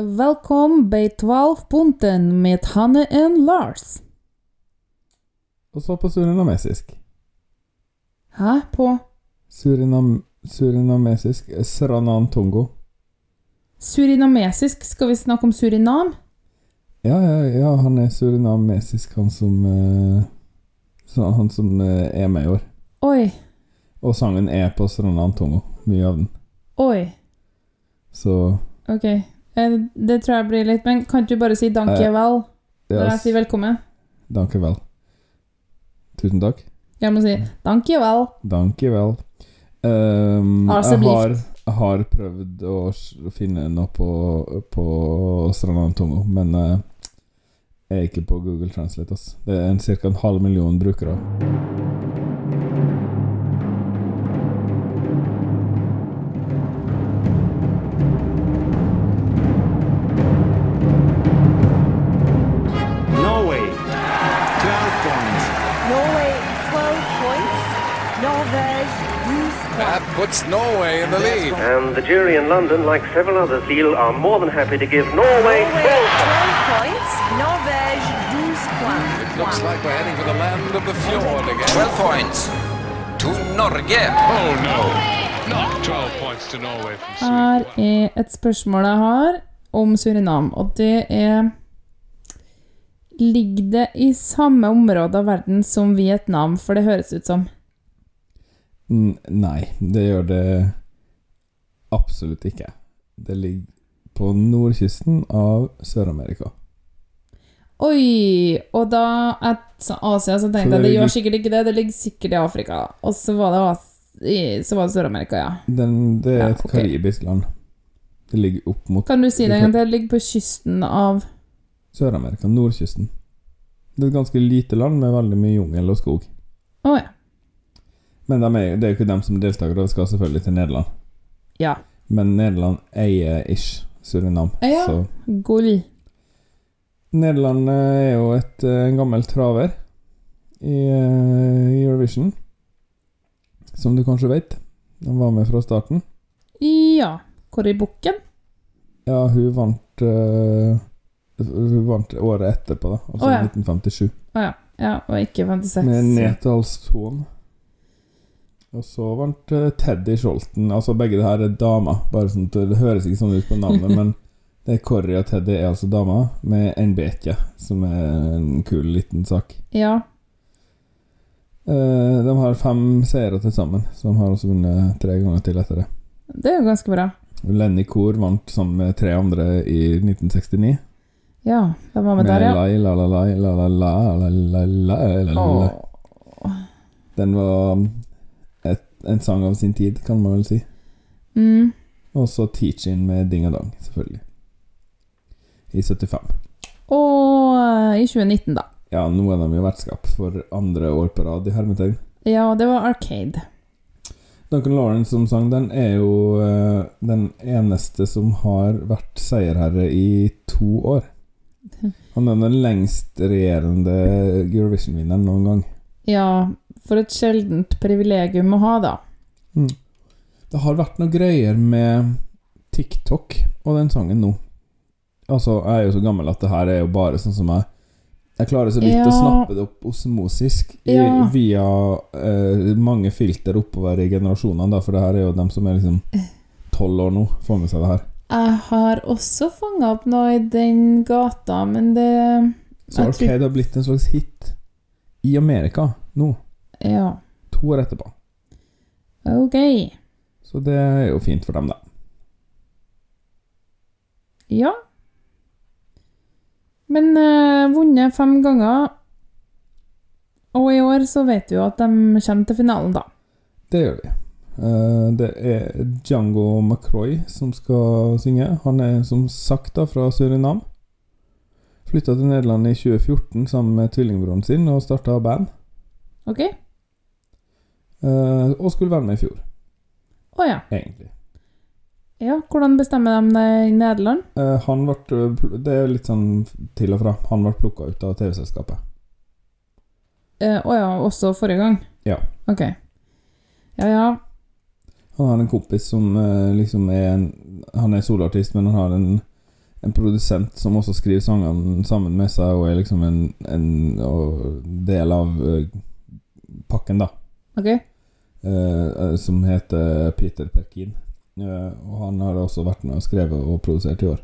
Velkommen bei 12 Bunten med Hanne og Lars. Og så på surinamesisk. Hæ? På Surinam, surinamesisk Sranan Tongo. surinamesisk? Skal vi snakke om Surinam? Ja, ja, ja, han er surinamesisk, han som uh, Han som uh, er med i år. Oi, Og sangen er på Sranan Tongo, mye av den. oi. Så Ok. Eh, Det tror jeg blir litt Men kan du bare si danke Eh, når jeg sier velkommen? danke vel. Tusen takk. Jeg må si danke vel. Danke vel. Ehm, jeg, har, har prøvd å finne noe på, på Sranan Tongo, men uh, jeg er ikke på Google Translate. Ass. Det er en, ca. en halv million brukere. Puts Norway in the lead. And the jury in London, like several others, feel are more than happy to give Norway Norway 12 points. Norvège 12 points. It looks like we're heading for the land of the fjord again. 12 points to Norge. Oh no, not 12 points to Norway from Her er et spørsmål jeg har om Surinam, og det er Ligger det i samme område av verden som Vietnam, for det høres ut som? Nei, det gjør det absolutt ikke. Det ligger på nordkysten av Sør-Amerika. Oi! Og da sa Asia, så tenkte så jeg det gjør sikkert ikke det. Det ligger sikkert i Afrika. Og så var det, Sør-Amerika, ja. Den, det er Ja, et ok. karibisk land. Det ligger opp mot Kan du si det en gang til? Det ligger på kysten av Sør-Amerika, nordkysten. Det er et ganske lite land med veldig mye jungel og skog. Å ja. Men de er, det er jo ikke dem som deltaker, og skal selvfølgelig til Nederland. Ja. Men Nederland eier ish Surinam. Ja. Så Gull. Nederland eh, er jo et, en gammel traver i eh, Eurovision. Som du kanskje vet. De var med fra starten. Ja. Hvor i bukken? Ja, hun vant uh, Hun vant året etterpå, da. Altså oh, ja. 1957. Å ja. Ja, og ikke 56. Med Netals-ton. Og så vant eh, Teddy Scholten. Altså begge det her er damer. Bare sånn Det høres ikke sånn ut på navnet, men det er Corry og Teddy er altså damer, med en betje, som er en kul liten sak. Ja. Eh, de har fem seire til sammen, så de har også vunnet tre ganger til etter det. Det er jo ganske bra. Lenny Kor vant sammen med tre andre i 1969. Ja, hvem var med Med der, ja. Lai, la, la, la, la, la, la, la, la, la, la, la. Åh. Den var en sang av sin tid, kan man vel si. Mm. Og så Teach-In med Ding og Dong, selvfølgelig. I 75. Og eh, i 2019, da. Ja, nå er de jo vertskap for andre år på rad i hermetegn. Ja, det var Arcade. Duncan Lawrence som sang den, er jo uh, den eneste som har vært seierherre i to år. Han er den lengst regjerende Eurovision-vinneren noen gang. Ja, for et sjeldent privilegium å ha, da. Det har vært noe greier med TikTok og den sangen nå. Altså, jeg er jo så gammel at det her er jo bare sånn som jeg Jeg klarer så vidt Ja. å snappe det opp osmosisk i, Ja. via eh, mange filter oppover i generasjonene, da, for det her er jo dem som er liksom tolv år nå, får med seg det her. Jeg har også fanga opp noe i den gata, men det Så ok, det har blitt en slags hit i Amerika nå, Ja, to år etterpå. ok. Så det er jo fint for dem, da. Ja. Men eh, vunnet fem ganger. Og i år så vet vi jo at de kommer til finalen, da. Det gjør vi. Eh, det er Django McCroy som skal synge. Han er som sagt da fra Surinam. Flytta til Nederland i 2014 sammen med tvillingbroren sin og starta band. Ok? Eh, og skulle være med i fjor, Å ja. egentlig. ja. Hvordan bestemmer de det i Nederland? Uh, han ble Det er litt sånn til og fra. Han ble plukka ut av TV-selskapet. Å uh, oh, ja, også forrige gang? Ja. Ok. Ja ja. Han har en kompis som eh, liksom er en Han er soloartist, men han har en en produsent som også skriver sangene sammen med seg, og er liksom en, en og del av uh, pakken, da. Ok? eh, eh, som heter Peter Perkin. Eh, og han har også vært med og skrevet og produsert i år.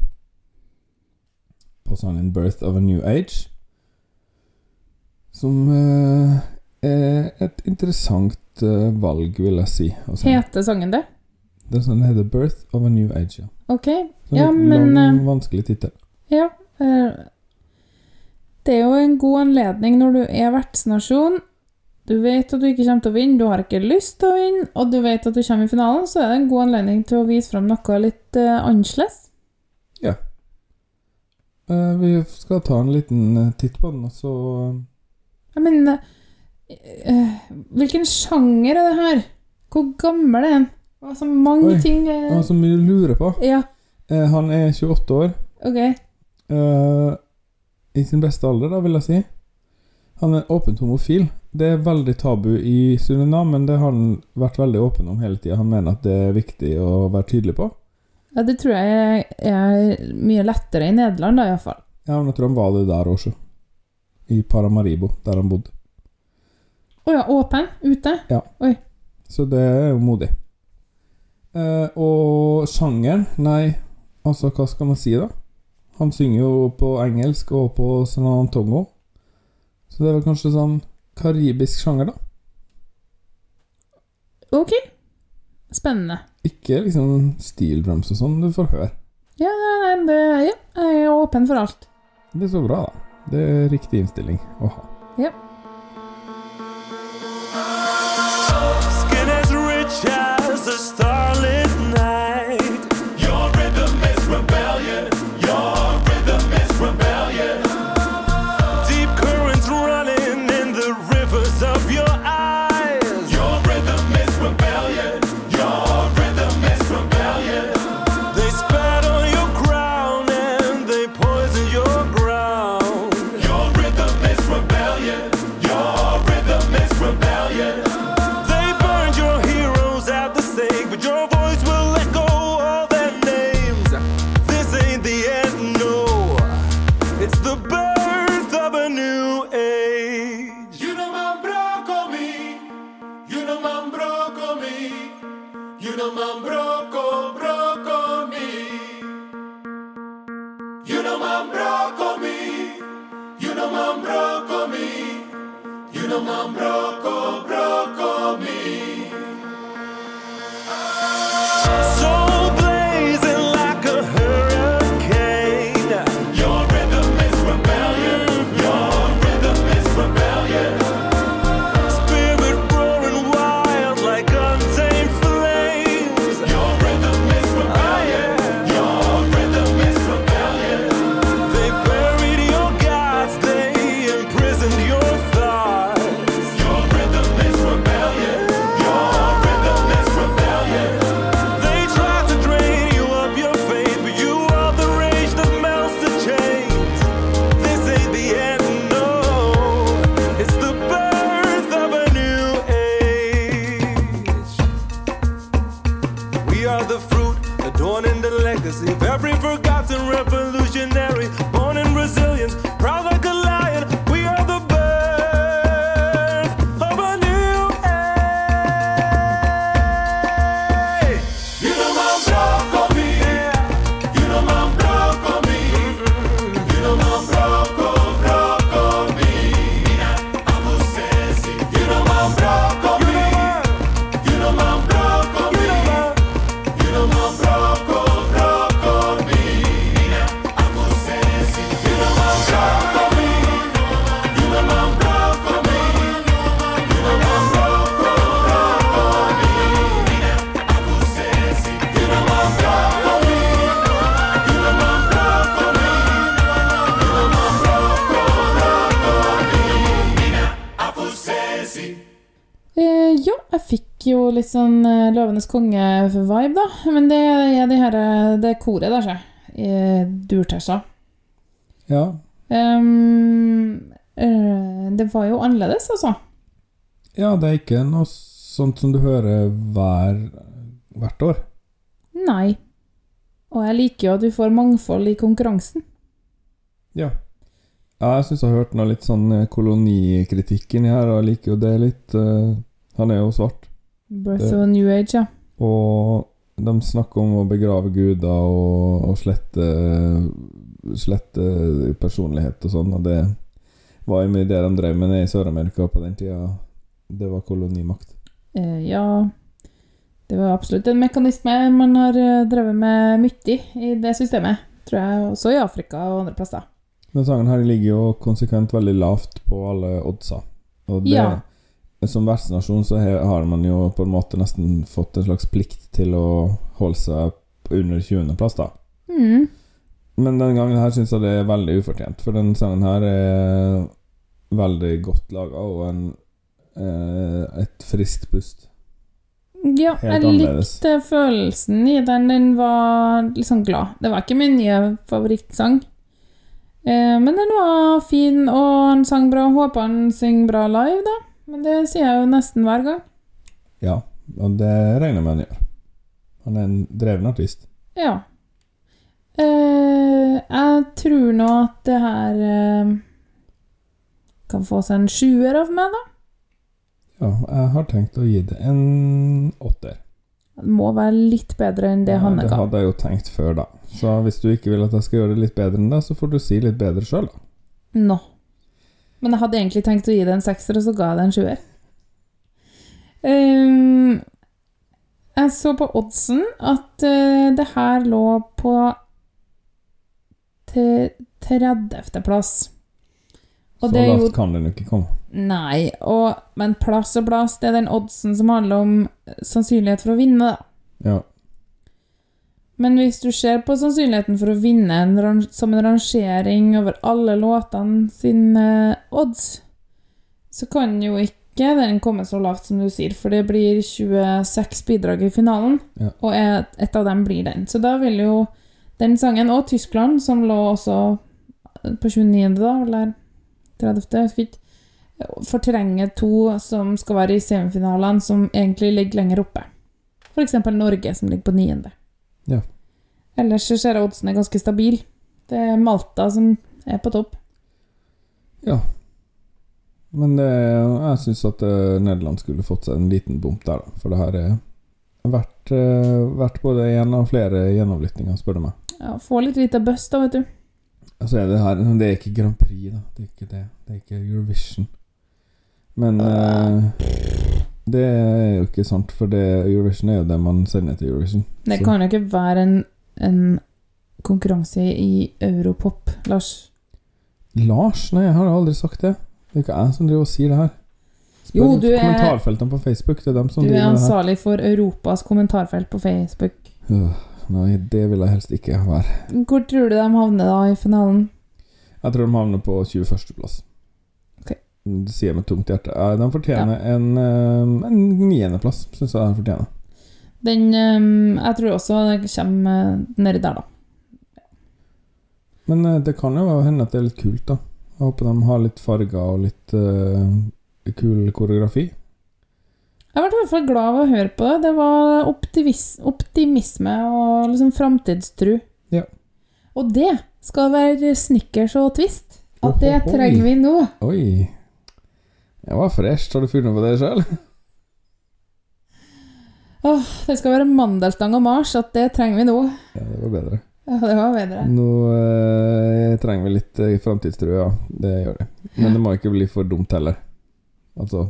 På sangen 'Birth of a New Age'. Som eh, er et interessant eh, valg, vil jeg si. Heter sangen det? Det er sånn heter 'Birth of a New Age'. Ja. Ok. Så Ja, men, lang, eh, vanskelig tittel. Ja. Det er jo en god anledning når du er vertsnasjon. Du vet at du ikke kommer til å vinne, du har ikke lyst til å vinne, og du vet at du kommer i finalen, så er det en god anledning til å vise fram noe litt uh, annerledes. Eh, vi skal ta en liten eh, titt på den, og så Ja, men uh, Hvilken sjanger er det her? Hvor gammel er den? Det var så mange Oi, ting Det eh, var så mye å lure på. Ja, Uh, han er 28 år. ok. I sin beste alder, da, vil jeg si. Han er åpent homofil. Det er veldig tabu i Surinam, men det har han vært veldig åpen om hele tida. Han mener at det er viktig å være tydelig på. Ja, det tror jeg er mye lettere i Nederland, da, iallfall. Ja, men jeg tror han var det der også. I Paramaribo, der han bodde. Å ja, åpen? Ute? Ja. Oi. Så det er jo modig. Eh, og sjangeren Nei, altså, hva skal man si, da? Han synger jo på engelsk og på sanantongo. Så det er vel kanskje sånn karibisk sjanger, da? Ok. Spennende. Ikke liksom steel drums og sånn, du får høre. Ja, nei, det, ja, jeg er åpen for alt. Det er så bra, da. Det er riktig innstilling å ha. Skin broco, broco me. You know man broco me. You know man broco me. You know man broco, broco me. Oh. So Løvenes konge-vibe, da. Men det er de her, eh, det koret der, seg. I Durtessa. Ja. Um, eh, det var jo annerledes, altså. ja, det er ikke noe sånt som du hører hver, hvert år. Nei. Og jeg liker jo at vi får mangfold i konkurransen. Ja. ja jeg syns jeg har hørt noe litt sånn kolonikritikken kolonikritikk inni her, og jeg liker jo det litt. eh, han er jo svart. Birth of a new age, ja. Og de snakker om å begrave guder og, og slette Slette personlighet og sånn, og det var jo mye det de drev med nede i Sør-Amerika på den tida. Det var kolonimakt. Eh, ja Det var absolutt en mekanisme man har eh, drevet med mye i det systemet. Tror jeg også i Afrika og andre plasser. Men sangen her ligger jo konsekvent veldig lavt på alle oddser, Og det, Ja. Som vertsnasjon så har man jo på en måte nesten fått en slags plikt til å holde seg under 20. plass, da. Mm. Men denne gangen her syns jeg det er veldig ufortjent, for den sangen her er veldig godt laga og en, eh, et friskt pust. Ja, Helt jeg annerledes. likte følelsen i den. Den var sånn glad. Det var ikke min nye favorittsang. Eh, men den var fin, og han sang bra. Håper han synger bra live, da. Men det sier jeg jo nesten hver gang. Ja, og det regner jeg med han gjør. Han er en dreven artist. Ja. Eh, jeg tror nå at det her eh, kan få seg en sjuer av meg, da. Ja, jeg har tenkt å gi det en åtter. Det må være litt bedre enn det Ja, Hanne det hadde jeg jo tenkt før, da. Så hvis du ikke vil at jeg skal gjøre det litt bedre enn det, så får du si litt bedre sjøl, da. Nå. Men jeg hadde egentlig tenkt å gi det en sekser, og så ga jeg det en sjuer. Um, jeg så på oddsen at uh, det her lå på til 30. plass. Og Så det lavt jo kan den ikke komme. Nei, og, men plass og plass, det er den oddsen som handler om sannsynlighet for å vinne, da. Ja. Men hvis du ser på sannsynligheten for å vinne en som en rangering over alle låtene sine odds, så kan jo ikke den komme så lavt som du sier, for det blir 26 bidrag i finalen, Ja. og et, et av dem blir den. Så da vil jo den sangen, og Tyskland, som lå også på 29., da, eller 30., jeg husker ikke, fortrenge to som skal være i semifinalene, som egentlig ligger lenger oppe. Eksempel Norge, som ligger på niende. Ja. Ellers så ser jeg oddsen er ganske stabil. Det er Malta som er på topp. ja. Men det, jeg syns at eh, Nederland skulle fått seg en liten bump der, da. For det her er vært, vært verdt både én og flere gjennomlyttinger, spør du meg. Ja, Få litt lite bust, da, vet du. Altså er det her Det er ikke Grand Prix, da. Det er ikke det. Det er ikke Eurovision. Men eh, det er jo ikke sant, for det, Eurovision er jo det man sender til Eurovision. Det kan jo ikke være en, en konkurranse i europop, Lars. Lars? Nei, jeg har aldri sagt det. Det er ikke jeg som driver og sier det her. Spør Jo, du kommentarfeltene på Facebook. Det er dem som Du er ansvarlig for Europas kommentarfelt på Facebook. Øh, Nei, det vil jeg helst ikke være. Hvor tror du de havner da i finalen? Jeg tror de havner på 21. Det sier jeg med tungt hjerte. Ja, den fortjener en, eh, en niendeplass, syns jeg den fortjener. Den ehm, Jeg tror også det kommer eh, nedi der, da. Men eh, det kan jo hende at det er litt kult, da. Jeg håper de har litt farger og litt uh, kul koreografi. Jeg ble i hvert fall glad av å høre på det. Det var optimisme og liksom framtidstro. Ja. Og det skal være snickers og twist. At det trenger vi nå. Oi. Det var fresh. Har du funnet på det sjøl? Åh, det skal være mandelstang og mars. At det trenger vi nå. Ja, det var bedre. Ja, det var bedre. Nå eh, trenger vi litt eh, framtidstro, ja. Det gjør det. Men det må ikke bli for dumt heller. Altså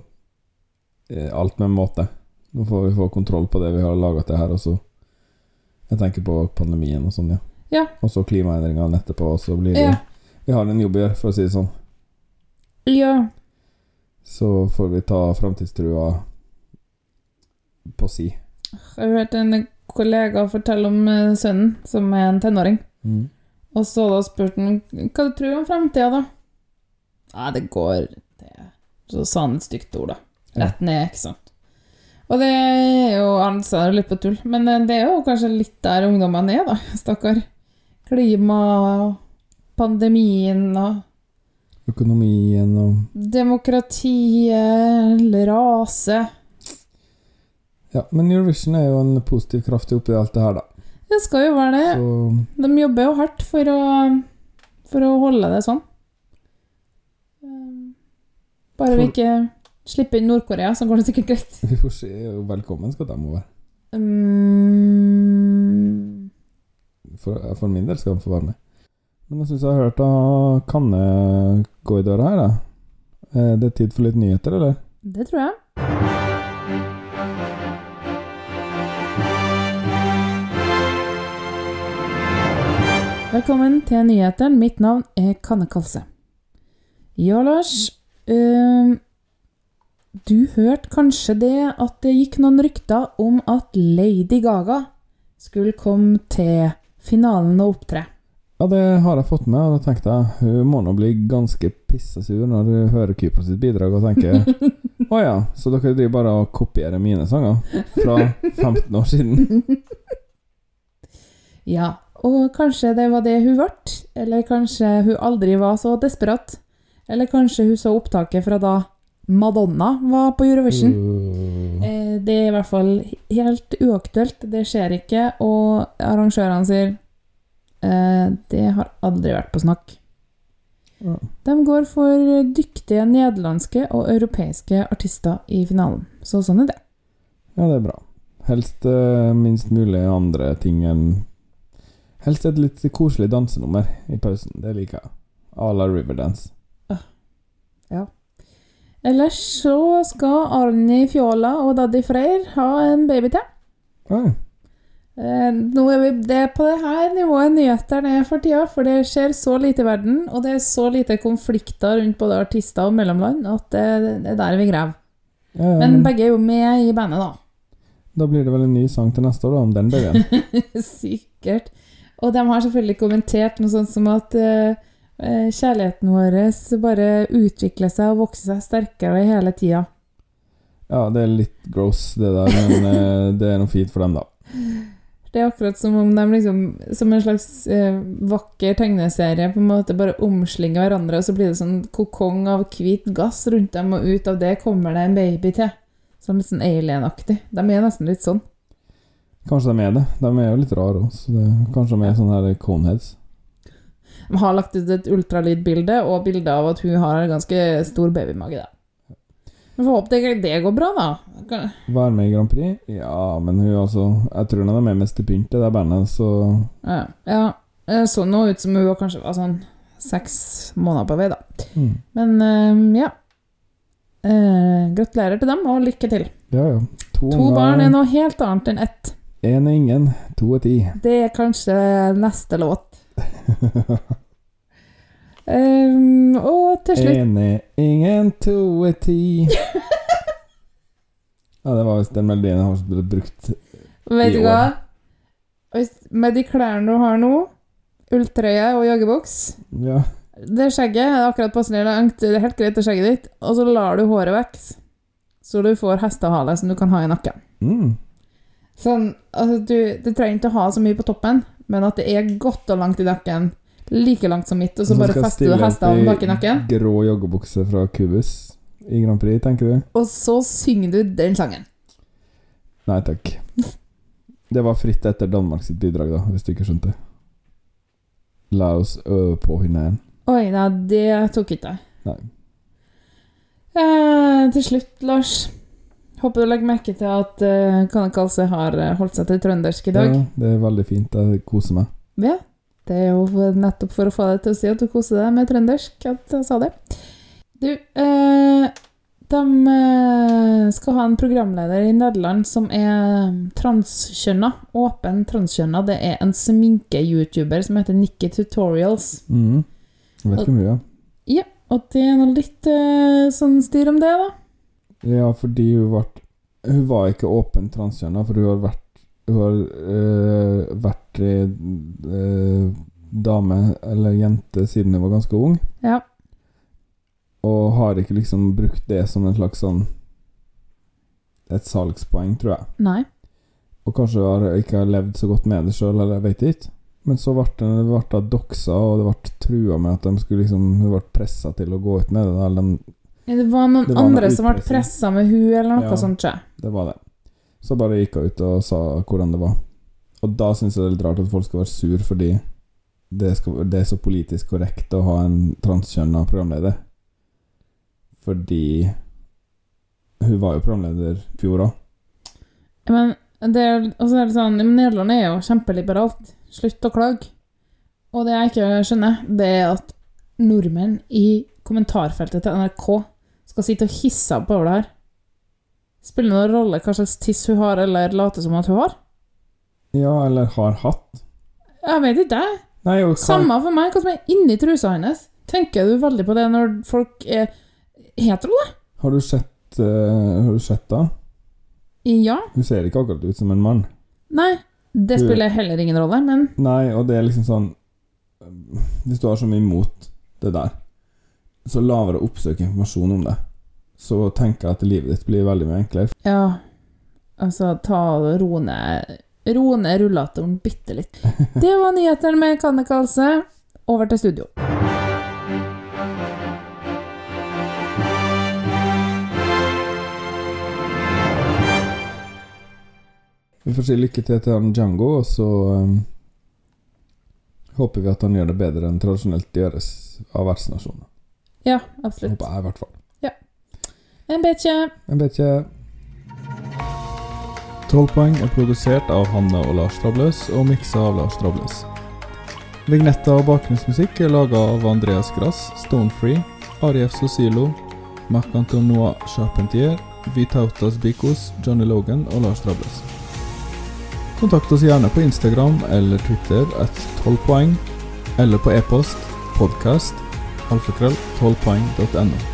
eh, Alt med en måte. Nå får vi få kontroll på det vi har laga til her, og så Jeg tenker på pandemien og sånn, ja. Ja. Og så klimaendringene etterpå, og så blir det Ja. Vi har en jobb å gjøre, for å si det sånn. ja. Så får vi ta framtidstrua på si. Jeg har hørt en kollega fortelle om eh, sønnen, som er en tenåring. Mm. Og så da spurte han hva du tror om framtida, da? Nei, det går det. Så sa han et stygt ord, da. Rett ned, ikke sant. Og det er jo Han sa det litt på tull, men eh, det er jo kanskje litt der ungdommene er, da. Stakkar. Klima og pandemien og Økonomien og demokratiet, rase Ja, men Eurovision er jo en positiv kraft oppi alt det her, da. Det skal jo være det. Så De jobber jo hardt for å, for å holde det sånn. Bare Bare vi ikke slipper inn Nord-Korea, så går det sikkert greit. vi får se. Velkommen skal de være. Um, For, for min del skal de få være med. Men jeg syns jeg har hørt da Kanne gå i døra her, da. Er det tid for litt nyheter, eller? det tror jeg. Velkommen til nyhetene. Mitt navn er Kanne Kalse. Ja, Lars. Uh, du hørte kanskje det at det gikk noen rykter om at Lady Gaga skulle komme til finalen og opptre. Ja, det har jeg fått med, og da tenkte jeg hun må nå bli ganske pissesur når hun hører Kypros sitt bidrag og tenker Å ja, så dere driver bare og kopierer mine sanger fra 15 år siden? Ja, og kanskje det var det hun ble, eller kanskje hun aldri var så desperat. Eller kanskje hun så opptaket fra da Madonna var på Eurovision. Uh, Eh, Det er i hvert fall helt uaktuelt, det skjer ikke, og arrangørene sier det har aldri vært på snakk. De går for dyktige nederlandske og europeiske artister i finalen, så sånn er det. ja, det er bra. Helst eh, minst mulig andre ting enn Helst et litt koselig dansenummer i pausen. Det liker jeg. À la Riverdance. Ellers så skal Arni Fjola og Daddy Freyr ha en baby til. Oi. Eh, er vi det er på det her nivået nyhetene er for tida, for det skjer så lite i verden, og det er så lite konflikter rundt både artister og mellomland, at det, det er der vi graver. Ja, ja, Men begge er jo med i bandet, da. Da blir det vel en ny sang til neste år, da, om den babyen. Sikkert. Og de har selvfølgelig kommentert noe sånt som at eh, kjærligheten vår bare utvikler seg og vokser seg sterkere hele tida. Ja, det er litt gross, det der, men det er noe fint for dem, da. Det er akkurat som om de liksom, som en slags eh, vakker tegneserie på en måte bare omslinger hverandre, og så blir det sånn kokong av hvit gass rundt dem, og ut av det kommer det en baby til. Sånn litt sånn alien-aktig. De er nesten litt sånn. Kanskje de er det. De er jo litt rare òg, så det, kanskje de er sånne her coneheads. De har lagt ut et ultralydbilde og bilde av at hun har en ganske stor babymage. Da. Vi får håpe det, det går bra, da. Være med i Grand Prix? Ja, men hun altså Jeg tror hun er med mest til pynt, det der bandet, så Ja, ja. Så nå ut som hun var kanskje var sånn seks måneder på vei, da. mm. Men eh, ja. Eh, gratulerer til dem, og lykke til. Ja, ja. To, To barn er noe helt annet enn ett. Én er ingen, to er ti. Det er kanskje neste låt. Um, og til slutt Enig, ingen, to ti. Ja, det var visst den melodien jeg har brukt. Vet i du år. hva? Med de klærne du har nå, ulltrøye og joggebuks Ja. Det skjegget er akkurat passelig langt. Det er helt greit, det skjegget ditt. Og så lar du håret vokse, så du får hestehale som du kan ha i nakken. Mm. Sånn, altså du, du trenger ikke å ha så mye på toppen, men at det er godt og langt i nakken. Like langt som mitt, og så Så bare fester du hestehalen bak i nakken. Grå joggebukse fra Cubus i Grand Prix, tenker du? Og så synger du den sangen. Nei takk. Det var fritt etter Danmark sitt bidrag, da, hvis du ikke skjønte. La oss øve på hverandre. Oi, nei, det tok ikke jeg. Nei. Eh, til slutt, Lars. Håper du legger merke til at uh, Kanne Kalse har eh, holdt seg til trøndersk i dag. Ja, det er veldig fint. Jeg koser meg. Ja. Det er jo nettopp for å få deg til å si at du koser deg med trøndersk at jeg sa det. Du, eh, de eh, skal ha en programleder i Nederland som er transkjønna. Åpen transkjønna. Det er en sminke-youtuber som heter Nikki Tutorials. Mm. Jeg vet ikke mye. Ja, og det er noe litt eh, sånn styr om det, da. Ja, fordi hun ble, Hun var ikke åpen transkjønna, for hun har vært Hun har øh, vært øh, dame eller jente siden hun var ganske ung, Ja. og har ikke liksom brukt det som en slags sånn Et salgspoeng, tror jeg. Nei. Og kanskje har ikke har levd så godt med det sjøl, eller jeg veit ikke. Men så ble det ble doksa, og det ble trua med at de skulle liksom Hun ble pressa til å gå ut med det. Eller de Det var noen Det var andre som ble pressa med hun eller noe Ja. sånt, Ja. Det var det. Så bare gikk hun ut og sa hvordan det var. Og da syns jeg det er litt rart at folk skal være sur fordi det, skal, det er så politisk korrekt å ha en transkjønna programleder. Fordi hun var jo programleder i fjor òg. Men det er, altså så er sånn, Nederland er jo kjempeliberalt. Slutt å klage. Og det jeg ikke skjønner, det er at nordmenn i kommentarfeltet til NRK skal sitte og hisse opp over det her. Spiller det noen rolle hva slags tiss hun har, eller later som at hun har? Ja, eller har hatt. Jeg vet ikke, jeg. Nei, og hva- Samme for meg hva som er inni trusa hennes. Tenker du veldig på det når folk er hetero, da? Har du sett eh, Har du sett da? Ja. Hun ser ikke akkurat ut som en mann. Nei. Det Du- spiller heller ingen rolle, men Nei, og det er liksom sånn Hvis du har så mye imot det der, så la være å oppsøke informasjon om det. Så tenker jeg at livet ditt blir veldig mye enklere. ja Altså, ta og ro ned Ro ned rullatoren bitte litt. Det var nyhetene med Kanne Kalse. Over til studio. Vi får si lykke til til han Django, og så um, håper vi at han gjør det bedre enn tradisjonelt gjøres av vertsnasjoner. Ja, absolutt. Håper jeg, i hvert fall. En bekje. En 12 poeng er produsert av Hanne og Lars Trabløs og miksa av Lars Trabløs. Vignetta og bakgrunnsmusikk er laga av Andreas Grass, Stonefree, Arief Sosilo, Marc-Antonois Charpentier, Vitautas Bikos, Johnny Logan og Lars Trabløs. Kontakt oss gjerne på Instagram eller Twitter at 12 poeng, eller på e-post podcast alfakrøll 12poeng.no.